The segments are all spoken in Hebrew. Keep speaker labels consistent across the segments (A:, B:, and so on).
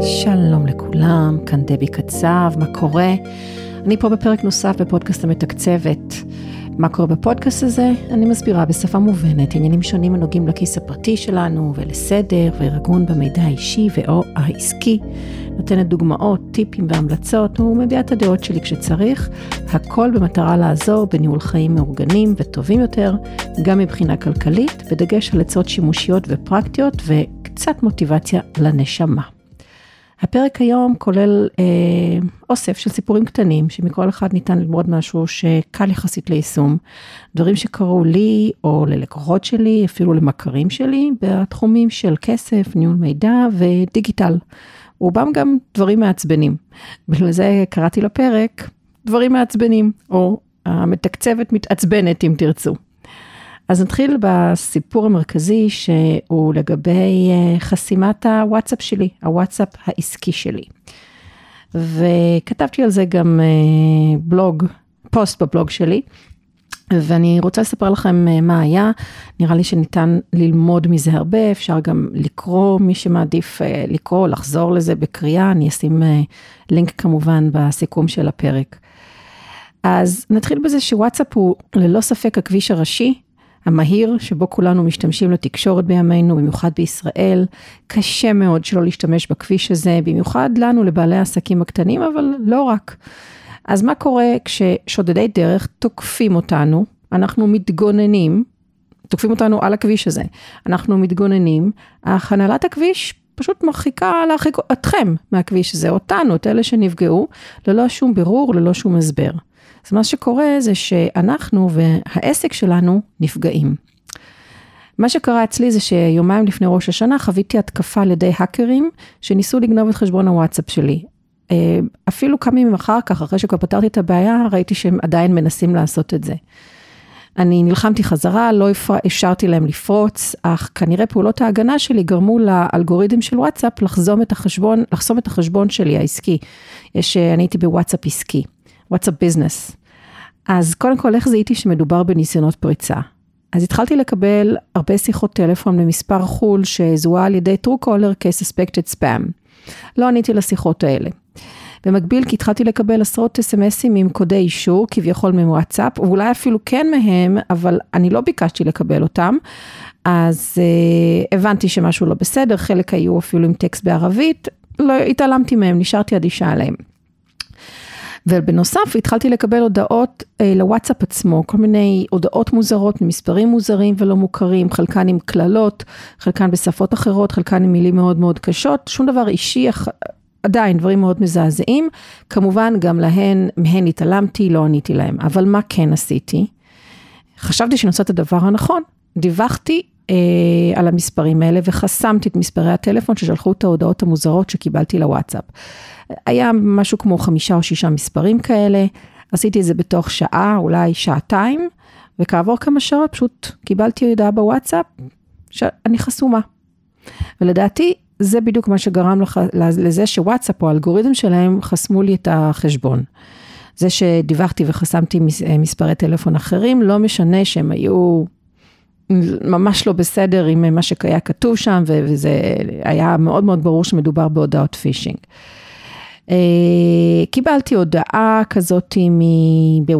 A: שלום לכולם, כאן דבי קצב, מה קורה? אני פה בפרק נוסף בפודקאסט המתקצבת. מה קורה בפודקאסט הזה? אני מסבירה בשפה מובנת עניינים שונים הנוגעים לכיס הפרטי שלנו ולסדר וארגון במידע האישי ואו העסקי. נותנת דוגמאות, טיפים והמלצות ומביאה את הדעות שלי כשצריך, הכל במטרה לעזור בניהול חיים מאורגנים וטובים יותר, גם מבחינה כלכלית, בדגש על עצות שימושיות ופרקטיות וקצת מוטיבציה לנשמה. הפרק היום כולל אה, אוסף של סיפורים קטנים, שמכל אחד ניתן ללמוד משהו שקל יחסית ליישום. דברים שקרו לי או ללקוחות שלי, אפילו למכרים שלי, בתחומים של כסף, ניהול מידע ודיגיטל. רובם גם דברים מעצבנים. בגלל זה קראתי לפרק דברים מעצבנים, או המתקצבת מתעצבנת אם תרצו. אז נתחיל בסיפור המרכזי שהוא לגבי אה, חסימת הוואטסאפ שלי, הוואטסאפ העסקי שלי. וכתבתי על זה גם אה, בלוג, פוסט בבלוג שלי, ואני רוצה לספר לכם אה, מה היה, נראה לי שניתן ללמוד מזה הרבה, אפשר גם לקרוא, מי שמעדיף לקרוא, לחזור לזה בקריאה, אני אשים לינק כמובן בסיכום של הפרק. אז נתחיל בזה שוואטסאפ הוא ללא ספק הכביש הראשי המהיר שבו כולנו משתמשים לתקשורת בימינו, במיוחד בישראל. קשה מאוד שלא להשתמש בכביש הזה, במיוחד לנו, לבעלי העסקים הקטנים, אבל לא רק. אז מה קורה כששודדי דרך תוקפים אותנו, אנחנו מתגוננים, תוקפים אותנו על הכביש הזה, אנחנו מתגוננים, אך הנהלת הכביש פשוט מרחיקה להרחיק אתכם מהכביש הזה, אותנו, את אלה שנפגעו, ללא שום בירור, ללא שום הסבר. אז מה שקורה זה שאנחנו והעסק שלנו נפגעים. מה שקרה אצלי זה שיומיים לפני ראש השנה חוויתי התקפה על ידי האקרים שניסו לגנוב את חשבון הוואטסאפ שלי. אה, אפילו כמה ימים אחר כך, אחרי שכבר פתרתי את הבעיה, ראיתי שהם עדיין מנסים לעשות את זה. אני נלחמתי חזרה, לא אפשרתי להם לפרוץ, אך כנראה פעולות ההגנה שלי גרמו לאלגוריתם של וואטסאפ לחסום את החשבון, לחסום את החשבון שלי העסקי. יש, אני הייתי בוואטסאפ עסקי. וואטסאפ ביזנס. אז קודם כל, איך זיהיתי שמדובר בניסיונות פריצה? אז התחלתי לקבל הרבה שיחות טלפון ממספר חו"ל שזוהה על ידי טרו קולר כ-suspected spam. לא עניתי לשיחות האלה. במקביל, כי התחלתי לקבל עשרות אסמסים עם קודי אישור, כביכול מוואטסאפ, ואולי אפילו כן מהם, אבל אני לא ביקשתי לקבל אותם. אז uh, הבנתי שמשהו לא בסדר, חלק היו אפילו עם טקסט בערבית, לא התעלמתי מהם, נשארתי אדישה עליהם. ובנוסף התחלתי לקבל הודעות אה, לוואטסאפ עצמו, כל מיני הודעות מוזרות ממספרים מוזרים ולא מוכרים, חלקן עם קללות, חלקן בשפות אחרות, חלקן עם מילים מאוד מאוד קשות, שום דבר אישי, עדיין דברים מאוד מזעזעים. כמובן גם להן, מהן התעלמתי, לא עניתי להם, אבל מה כן עשיתי? חשבתי שאני עושה את הדבר הנכון, דיווחתי על המספרים האלה וחסמתי את מספרי הטלפון ששלחו את ההודעות המוזרות שקיבלתי לוואטסאפ. היה משהו כמו חמישה או שישה מספרים כאלה, עשיתי את זה בתוך שעה, אולי שעתיים, וכעבור כמה שעות פשוט קיבלתי הודעה בוואטסאפ שאני חסומה. ולדעתי זה בדיוק מה שגרם לח, לזה שוואטסאפ או האלגוריתם שלהם חסמו לי את החשבון. זה שדיווחתי וחסמתי מספרי טלפון אחרים, לא משנה שהם היו ממש לא בסדר עם מה שהיה כתוב שם, וזה היה מאוד מאוד ברור שמדובר בהודעות פישינג. אה, קיבלתי הודעה כזאת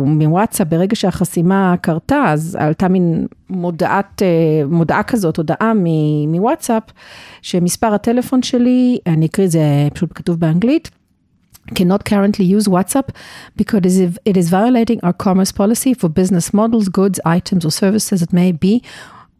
A: מוואטסאפ, ברגע שהחסימה קרתה, אז עלתה מין מודעת, אה, מודעה כזאת, הודעה מוואטסאפ, שמספר הטלפון שלי, אני אקריא את זה פשוט כתוב באנגלית, cannot currently use WhatsApp because it is violating our commerce policy for business models, goods, items, or services that may be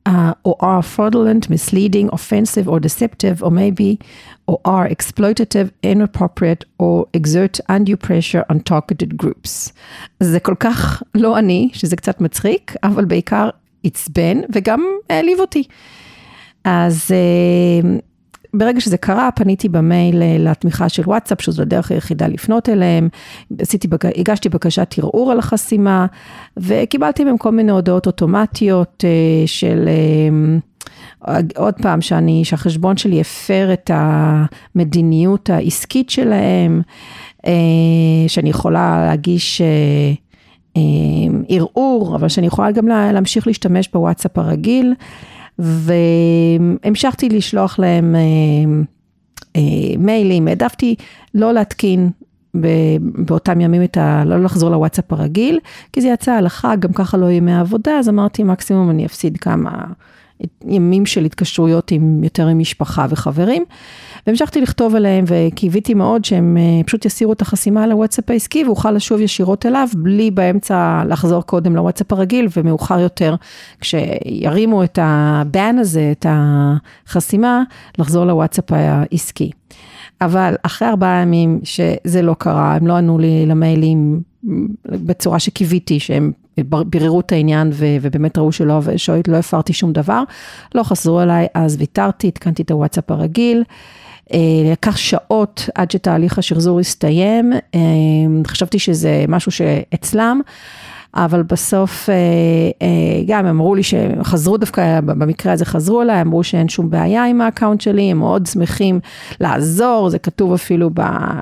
A: uh, or are fraudulent, misleading, offensive, or deceptive, or maybe or are exploitative, inappropriate, or exert undue pressure on targeted groups. זה כל כך לא אני, שזה קצת מצחיק, אבל בעיקר עצבן וגם העליב אותי. אז ברגע שזה קרה, פניתי במייל לתמיכה של וואטסאפ, שזו הדרך היחידה לפנות אליהם, עשיתי, הגשתי בקשת ערעור על החסימה, וקיבלתי מהם כל מיני הודעות אוטומטיות אה, של... אה, עוד פעם, שאני, שהחשבון שלי הפר את המדיניות העסקית שלהם, אה, שאני יכולה להגיש ערעור, אבל שאני יכולה גם להמשיך להשתמש בוואטסאפ הרגיל. והמשכתי לשלוח להם מיילים, העדפתי לא להתקין באותם ימים את ה... לא לחזור לוואטסאפ הרגיל, כי זה יצא הלכה, גם ככה לא ימי עבודה, אז אמרתי מקסימום אני אפסיד כמה ימים של התקשרויות עם יותר עם משפחה וחברים. והמשכתי לכתוב עליהם וקיוויתי מאוד שהם אה, פשוט יסירו את החסימה לוואטסאפ העסקי ואוכל לשוב ישירות אליו, בלי באמצע לחזור קודם לוואטסאפ הרגיל ומאוחר יותר, כשירימו את הבן הזה, את החסימה, לחזור לוואטסאפ העסקי. אבל אחרי ארבעה ימים שזה לא קרה, הם לא ענו לי למיילים בצורה שקיוויתי שהם ביררו את העניין ו- ובאמת ראו שלא, שלא הפרתי שום דבר, לא חזרו אליי, אז ויתרתי, התקנתי את הוואטסאפ הרגיל. אה, לקח שעות עד שתהליך השחזור הסתיים, אה, חשבתי שזה משהו שאצלם. אבל בסוף אה, גם אמרו לי שחזרו דווקא, במקרה הזה חזרו אליי, אמרו שאין שום בעיה עם ה account שלי, הם מאוד שמחים לעזור, זה כתוב אפילו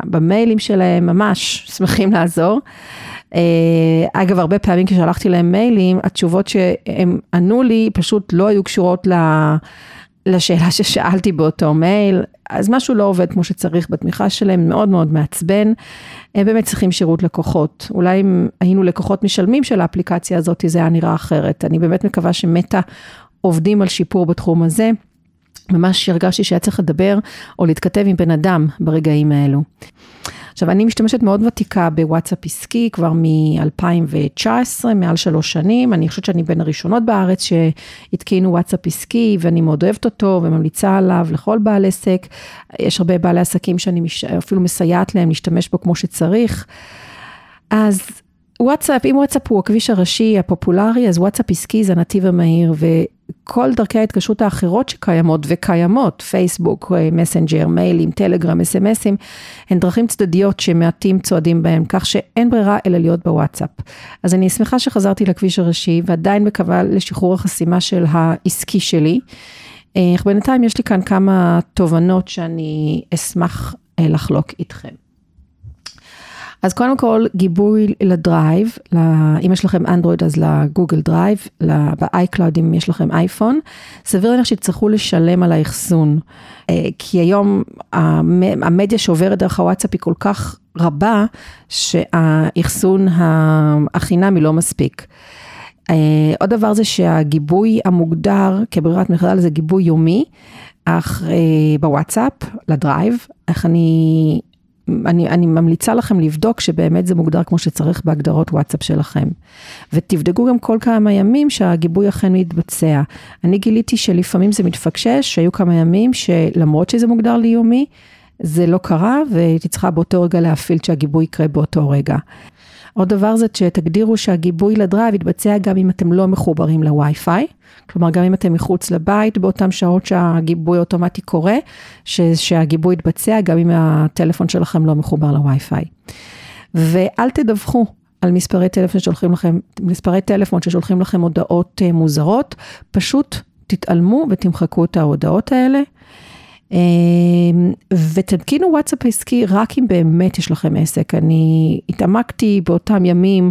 A: במיילים שלהם, ממש שמחים לעזור. אגב, הרבה פעמים כששלחתי להם מיילים, התשובות שהם ענו לי פשוט לא היו קשורות ל... לשאלה ששאלתי באותו מייל, אז משהו לא עובד כמו שצריך בתמיכה שלהם, מאוד מאוד מעצבן. הם באמת צריכים שירות לקוחות. אולי אם היינו לקוחות משלמים של האפליקציה הזאת, זה היה נראה אחרת. אני באמת מקווה שמטא עובדים על שיפור בתחום הזה. ממש הרגשתי שהיה צריך לדבר או להתכתב עם בן אדם ברגעים האלו. עכשיו, אני משתמשת מאוד ותיקה בוואטסאפ עסקי כבר מ-2019, מעל שלוש שנים. אני חושבת שאני בין הראשונות בארץ שהתקינו וואטסאפ עסקי, ואני מאוד אוהבת אותו וממליצה עליו לכל בעל עסק. יש הרבה בעלי עסקים שאני מש... אפילו מסייעת להם להשתמש בו כמו שצריך. אז וואטסאפ, אם וואטסאפ הוא הכביש הראשי הפופולרי, אז וואטסאפ עסקי זה הנתיב המהיר, וכל דרכי ההתקשרות האחרות שקיימות וקיימות, פייסבוק, מסנג'ר, מיילים, טלגרם, אסמסים, הן דרכים צדדיות שמעטים צועדים בהן, כך שאין ברירה אלא להיות בוואטסאפ. אז אני שמחה שחזרתי לכביש הראשי, ועדיין מקווה לשחרור החסימה של העסקי שלי. אך אה, בינתיים יש לי כאן כמה תובנות שאני אשמח אה, לחלוק איתכם. אז קודם כל גיבוי ל Drive, אם יש לכם אנדרואיד אז ל Google Drive, ב iCloud אם יש לכם אייפון, סביר להניח שתצטרכו לשלם על האחסון, אה, כי היום המדיה שעוברת דרך הוואטסאפ היא כל כך רבה, שהאחסון החינמי לא מספיק. אה, עוד דבר זה שהגיבוי המוגדר כברירת מחדל זה גיבוי יומי, אך אה, בוואטסאפ, ל Drive, איך אני אני, אני ממליצה לכם לבדוק שבאמת זה מוגדר כמו שצריך בהגדרות וואטסאפ שלכם. ותבדקו גם כל כמה ימים שהגיבוי אכן מתבצע. אני גיליתי שלפעמים זה מתפקשש, שהיו כמה ימים שלמרות שזה מוגדר לי זה לא קרה והייתי צריכה באותו רגע להפעיל שהגיבוי יקרה באותו רגע. עוד דבר זה שתגדירו שהגיבוי ל Drive יתבצע גם אם אתם לא מחוברים לווי-פיי, כלומר גם אם אתם מחוץ לבית באותן שעות שהגיבוי אוטומטי קורה, שהגיבוי יתבצע גם אם הטלפון שלכם לא מחובר לווי-פיי. ואל תדווחו על מספרי טלפון ששולחים לכם, מספרי טלפון ששולחים לכם הודעות אה, מוזרות, פשוט תתעלמו ותמחקו את ההודעות האלה. אמ, ותתקינו וואטסאפ עסקי רק אם באמת יש לכם עסק. אני התעמקתי באותם ימים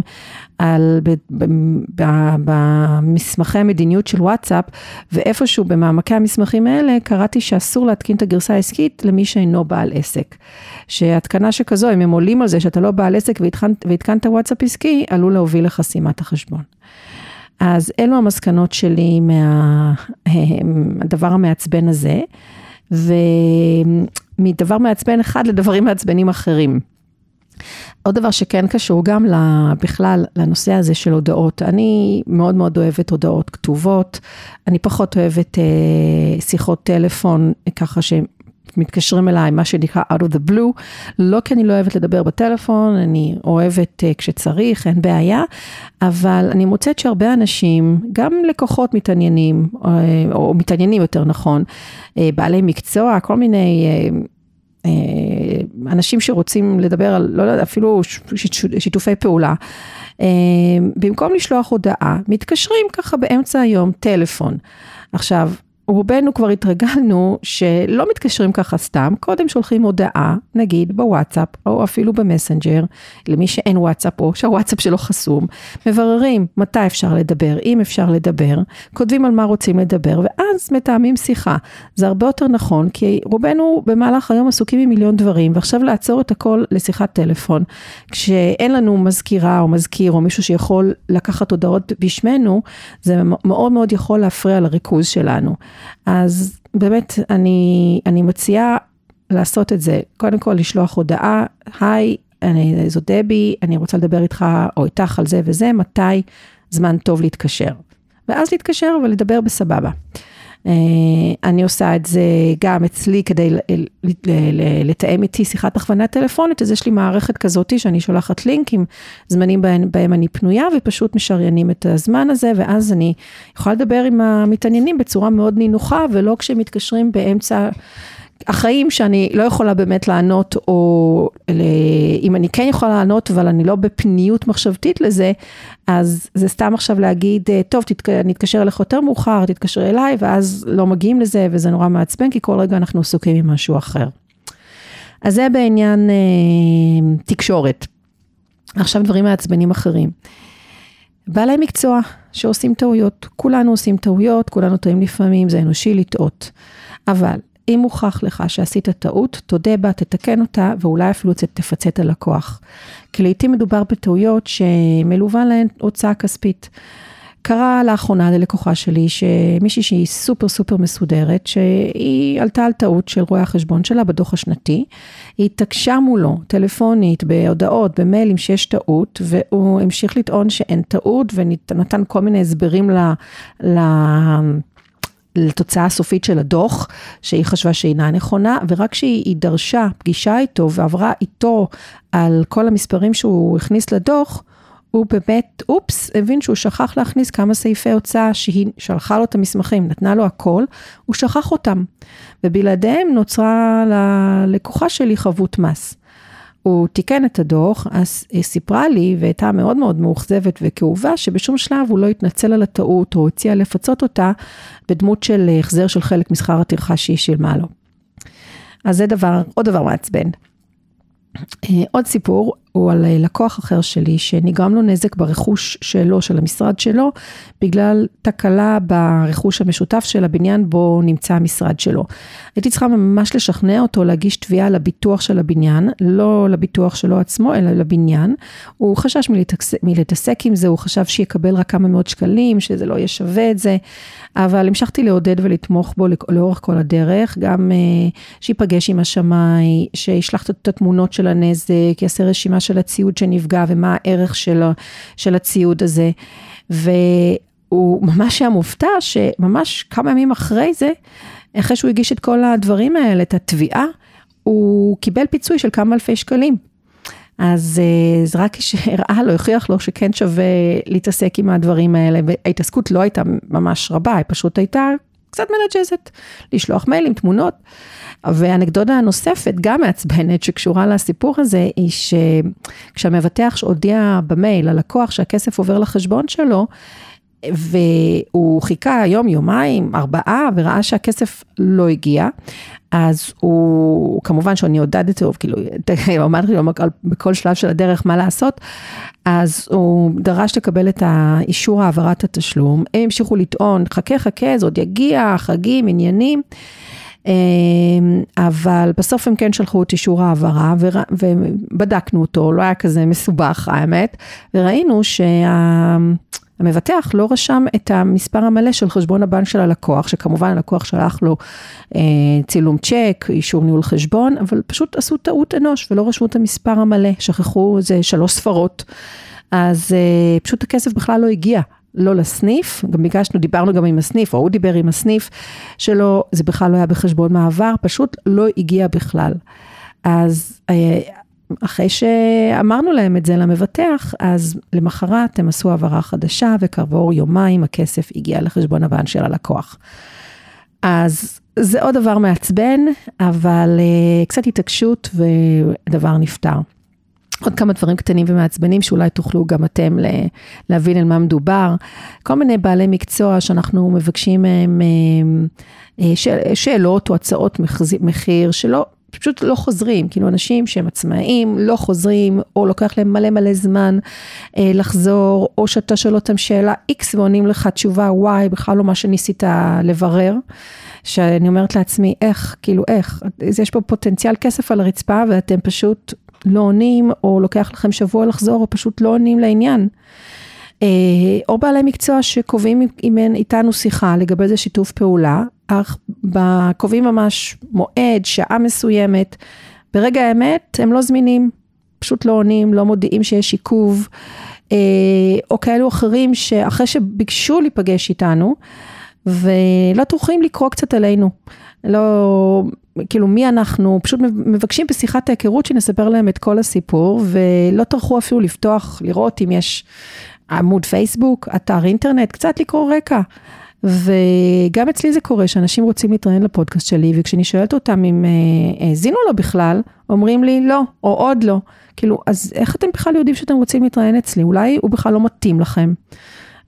A: על, במסמכי המדיניות של וואטסאפ, ואיפשהו במעמקי המסמכים האלה קראתי שאסור להתקין את הגרסה העסקית למי שאינו בעל עסק. שהתקנה שכזו, אם הם עולים על זה שאתה לא בעל עסק והתקנת וואטסאפ עסקי, עלול להוביל לחסימת החשבון. אז אלו המסקנות שלי מהדבר המעצבן הזה. ומדבר מעצבן אחד לדברים מעצבנים אחרים. עוד דבר שכן קשור גם בכלל לנושא הזה של הודעות, אני מאוד מאוד אוהבת הודעות כתובות, אני פחות אוהבת אה, שיחות טלפון ככה מתקשרים אליי, מה שנקרא out of the blue, לא כי אני לא אוהבת לדבר בטלפון, אני אוהבת uh, כשצריך, אין בעיה, אבל אני מוצאת שהרבה אנשים, גם לקוחות מתעניינים, או, אה, או מתעניינים יותר נכון, uh, בעלי מקצוע, כל מיני... אנשים שרוצים לדבר על, לא יודע, אפילו שיתופי פעולה, במקום לשלוח הודעה, מתקשרים ככה באמצע היום, טלפון. עכשיו, רובנו כבר התרגלנו שלא מתקשרים ככה סתם, קודם שולחים הודעה, נגיד בוואטסאפ או אפילו במסנג'ר, למי שאין וואטסאפ או שהוואטסאפ שלו חסום, מבררים מתי אפשר לדבר, אם אפשר לדבר, כותבים על מה רוצים לדבר ואז מתאמים שיחה. זה הרבה יותר נכון כי רובנו במהלך היום עסוקים עם מיליון דברים ועכשיו לעצור את הכל לשיחת טלפון, כשאין לנו מזכירה או מזכיר או מישהו שיכול לקחת הודעות בשמנו, זה מאוד מאוד יכול להפריע לריכוז שלנו. אז באמת, אני, אני מציעה לעשות את זה. קודם כל, לשלוח הודעה, היי, אני, זו דבי, אני רוצה לדבר איתך או איתך על זה וזה, מתי זמן טוב להתקשר. ואז להתקשר ולדבר בסבבה. אה, אני עושה את זה גם אצלי כדי לתאם איתי שיחת הכוונה טלפונית, אז יש לי מערכת כזאתי שאני שולחת לינקים, זמנים בהם, בהם אני פנויה ופשוט משריינים את הזמן הזה, ואז אני יכולה לדבר עם המתעניינים בצורה מאוד נינוחה, ולא כשמתקשרים באמצע החיים שאני לא יכולה באמת לענות, או אם אני כן יכולה לענות, אבל אני לא בפניות מחשבתית לזה, אז זה סתם עכשיו להגיד, טוב, תתק... אני אתקשר אליך יותר מאוחר, תתקשר אליי, ואז לא מגיעים לזה, וזה נורא מעצבן, כי כל רגע אנחנו עסוקים עם משהו אחר. אז זה בעניין אה, תקשורת. עכשיו דברים מעצבנים אחרים. בעלי מקצוע שעושים טעויות, כולנו עושים טעויות, כולנו טועים לפעמים, זה אנושי לטעות. אבל אם הוכח לך שעשית טעות, תודה בה, תתקן אותה, ואולי אפילו תפצה את הלקוח. כי לעיתים מדובר בטעויות שמלווה להן הוצאה כספית. קרה לאחרונה ללקוחה שלי, שמישהי שהיא סופר סופר מסודרת, שהיא עלתה על טעות של רואה החשבון שלה בדוח השנתי, היא התעקשה מולו, טלפונית, בהודעות, במיילים שיש טעות, והוא המשיך לטעון שאין טעות, ונתן כל מיני הסברים ל... ל לתוצאה הסופית של הדוח, שהיא חשבה שאינה נכונה, ורק כשהיא דרשה פגישה איתו ועברה איתו על כל המספרים שהוא הכניס לדוח, הוא באמת, אופס, הבין שהוא שכח להכניס כמה סעיפי הוצאה שהיא שלחה לו את המסמכים, נתנה לו הכל, הוא שכח אותם. ובלעדיהם נוצרה ללקוחה שלי חבות מס. הוא תיקן את הדוח, אז היא סיפרה לי, והייתה מאוד מאוד מאוכזבת וכאובה, שבשום שלב הוא לא התנצל על הטעות, או הציע לפצות אותה בדמות של החזר של חלק משכר הטרחה שהיא שילמה לו. אז זה דבר, עוד דבר מעצבן. אה, עוד סיפור, הוא על אה, לקוח אחר שלי, שנגרם לו נזק ברכוש שלו, של המשרד שלו, בגלל תקלה ברכוש המשותף של הבניין בו נמצא המשרד שלו. הייתי צריכה ממש לשכנע אותו להגיש תביעה לביטוח של הבניין, לא לביטוח שלו עצמו, אלא לבניין. הוא חשש מלהתעסק, מלהתעסק עם זה, הוא חשב שיקבל רק כמה מאות שקלים, שזה לא יהיה שווה את זה, אבל המשכתי לעודד ולתמוך בו לאורך כל הדרך, גם uh, שיפגש עם השמאי, שישלח את התמונות של הנזק, יעשה רשימה של הציוד שנפגע ומה הערך של, של הציוד הזה. והוא ממש היה מופתע שממש כמה ימים אחרי זה, אחרי שהוא הגיש את כל הדברים האלה, את התביעה, הוא קיבל פיצוי של כמה אלפי שקלים. אז אה, זה רק שהראה לו, הכריח לו שכן שווה להתעסק עם הדברים האלה, וההתעסקות לא הייתה ממש רבה, היא פשוט הייתה קצת מנג'זת, לשלוח מיילים, תמונות. ואנקדודה נוספת, גם מעצבנת, שקשורה לסיפור הזה, היא שכשהמבטח הודיע במייל ללקוח שהכסף עובר לחשבון שלו, והוא חיכה יום, יומיים, ארבעה, וראה שהכסף לא הגיע, אז הוא, כמובן שאני עודדתי, כאילו, אמרתי לו בכל שלב של הדרך מה לעשות, אז הוא דרש לקבל את האישור העברת התשלום, הם המשיכו לטעון, חכה חכה, זה עוד יגיע, חגים, עניינים. אמ, אבל בסוף הם כן שלחו את אישור העברה ובדקנו אותו, לא היה כזה מסובך האמת, וראינו שהמבטח לא רשם את המספר המלא של חשבון הבנק של הלקוח, שכמובן הלקוח שלח לו אה, צילום צ'ק, אישור ניהול חשבון, אבל פשוט עשו טעות אנוש ולא רשמו את המספר המלא, שכחו איזה שלוש ספרות. אז אה, פשוט הכסף בכלל לא הגיע לא לסניף, גם ביקשנו, דיברנו גם עם הסניף, או הוא דיבר עם הסניף שלו, זה בכלל לא היה בחשבון מעבר, פשוט לא הגיע בכלל. אז אה, אחרי שאמרנו להם את זה למבטח, אז למחרת הם עשו העברה חדשה, וכעבור יומיים הכסף הגיע לחשבון הבן של הלקוח. אז זה עוד דבר מעצבן, אבל uh, קצת התעקשות ודבר נפתר. עוד כמה דברים קטנים ומעצבנים שאולי תוכלו גם אתם להבין על מה מדובר. כל מיני בעלי מקצוע שאנחנו מבקשים מהם אה, שאלות או הצעות מחיר שלא, פשוט לא חוזרים, כאילו אנשים שהם עצמאים, לא חוזרים, או לוקח להם מלא מלא זמן אה, לחזור, או שאתה שואל אותם שאלה X ועונים לך תשובה Y, בכלל לא מה שניסית לברר. שאני אומרת לעצמי, איך, כאילו איך, יש פה פוטנציאל כסף על הרצפה ואתם פשוט לא עונים, או לוקח לכם שבוע לחזור, או פשוט לא עונים לעניין. אה, או בעלי מקצוע שקובעים איתנו שיחה לגבי איזה שיתוף פעולה, אך קובעים ממש מועד, שעה מסוימת, ברגע האמת הם לא זמינים, פשוט לא עונים, לא מודיעים שיש עיכוב, אה, או כאלו אחרים שאחרי שביקשו להיפגש איתנו, ולא טורחים לקרוא קצת עלינו. לא, כאילו מי אנחנו, פשוט מבקשים בשיחת ההיכרות שנספר להם את כל הסיפור, ולא טרחו אפילו לפתוח, לראות אם יש עמוד פייסבוק, אתר אינטרנט, קצת לקרוא רקע. וגם אצלי זה קורה שאנשים רוצים להתראיין לפודקאסט שלי, וכשאני שואלת אותם אם אה, האזינו לו בכלל, אומרים לי לא, או עוד לא. כאילו, אז איך אתם בכלל יודעים שאתם רוצים להתראיין אצלי? אולי הוא בכלל לא מתאים לכם.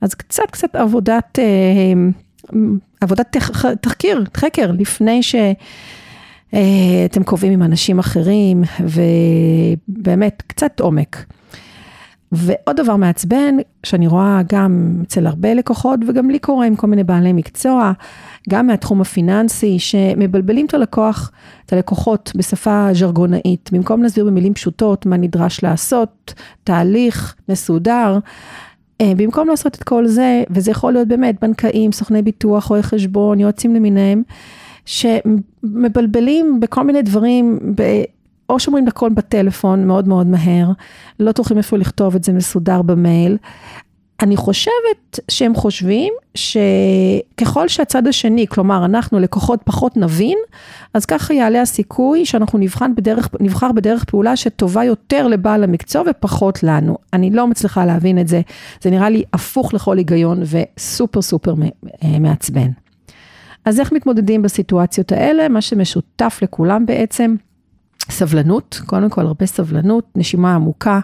A: אז קצת קצת עבודת, אה, עבודת תחקיר, חקר, לפני שאתם אה, קובעים עם אנשים אחרים, ובאמת קצת עומק. ועוד דבר מעצבן, שאני רואה גם אצל הרבה לקוחות, וגם לי קורה עם כל מיני בעלי מקצוע, גם מהתחום הפיננסי, שמבלבלים את הלקוח, את הלקוחות בשפה ז'רגונאית, במקום להסביר במילים פשוטות מה נדרש לעשות, תהליך מסודר. אה, במקום לעשות את כל זה, וזה יכול להיות באמת בנקאים, סוכני ביטוח, רואי חשבון, יועצים למיניהם, שמבלבלים בכל מיני דברים, או שאומרים הכל בטלפון מאוד מאוד מהר, לא טורחים אפילו לכתוב את זה מסודר במייל. אני חושבת שהם חושבים שככל שהצד השני, כלומר אנחנו לקוחות פחות נבין, אז ככה יעלה הסיכוי שאנחנו נבחן בדרך, נבחר בדרך פעולה שטובה יותר לבעל המקצוע ופחות לנו. אני לא מצליחה להבין את זה, זה נראה לי הפוך לכל היגיון וסופר סופר אה, מעצבן. אז איך מתמודדים בסיטואציות האלה? מה שמשותף לכולם בעצם, סבלנות, קודם כל הרבה סבלנות, נשימה עמוקה,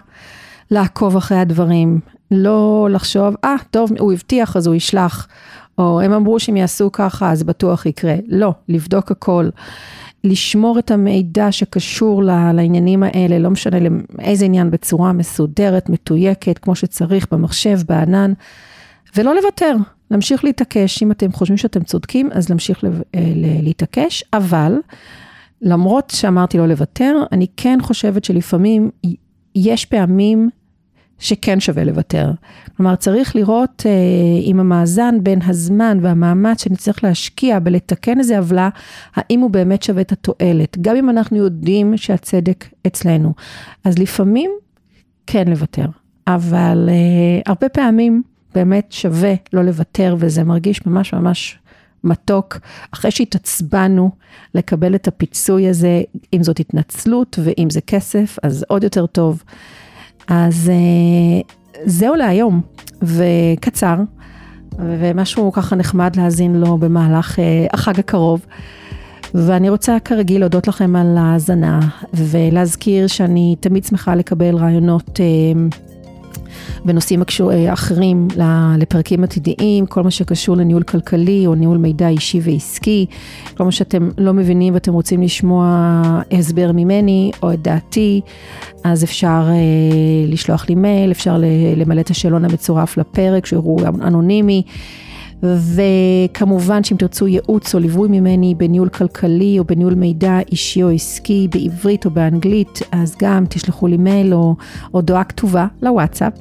A: לעקוב אחרי הדברים, לא לחשוב, אה, ah, טוב, הוא הבטיח אז הוא ישלח, או הם אמרו שהם יעשו ככה אז בטוח יקרה. לא, לבדוק הכל. לשמור את המידע שקשור לעניינים האלה, לא משנה לאיזה עניין, בצורה מסודרת, מתויקת, כמו שצריך, במחשב, בענן, ולא לוותר, להמשיך להתעקש. אם אתם חושבים שאתם צודקים, אז להמשיך אה, להתעקש, אבל למרות שאמרתי לא לוותר, אני כן חושבת שלפעמים יש פעמים שכן שווה לוותר. כלומר, צריך לראות אה, עם המאזן בין הזמן והמאמץ שנצטרך להשקיע בלתקן איזה עוולה, האם הוא באמת שווה את התועלת, גם אם אנחנו יודעים שהצדק אצלנו. אז לפעמים כן לוותר, אבל אה, הרבה פעמים באמת שווה לא לוותר, וזה מרגיש ממש ממש מתוק, אחרי שהתעצבנו לקבל את הפיצוי הזה, אם זאת התנצלות ואם זה כסף, אז עוד יותר טוב. אז אה, זהו להיום, וקצר, ומשהו ככה נחמד להאזין לו במהלך אה, החג הקרוב. ואני רוצה כרגיל להודות לכם על ההאזנה, ולהזכיר שאני תמיד שמחה לקבל רעיונות אה, בנושאים אה, אחרים לפרקים עתידיים, כל מה שקשור לניהול כלכלי או ניהול מידע אישי ועסקי, כל מה שאתם לא מבינים ואתם רוצים לשמוע הסבר ממני או את דעתי, אז אפשר אה, לשלוח לי מייל, אפשר למלא את השאלון המצורף לפרק, שהוא אנונימי. וכמובן שאם תרצו ייעוץ או ליווי ממני בניהול כלכלי או בניהול מידע אישי או עסקי בעברית או באנגלית, אז גם תשלחו לי מייל או הודעה כתובה לוואטסאפ,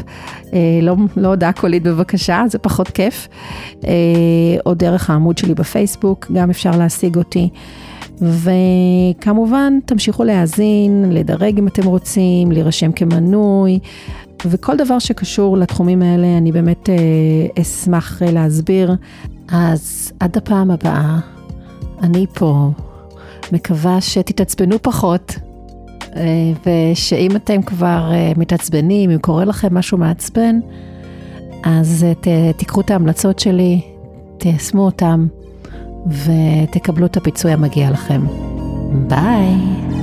A: אה, לא, לא הודעה קולית בבקשה, זה פחות כיף, אה, או דרך העמוד שלי בפייסבוק, גם אפשר להשיג אותי. וכמובן, תמשיכו להאזין, לדרג אם אתם רוצים, להירשם כמנוי, וכל דבר שקשור לתחומים האלה, אני באמת אה, אשמח אה, להסביר. אז עד הפעם הבאה, אני פה, מקווה שתתעצבנו פחות, אה, ושאם אתם כבר מתעצבנים, אם קורה לכם משהו מעצבן, אז תיקחו את ההמלצות שלי, תיישמו אותם, ותקבלו את הפיצוי המגיע לכם. ביי.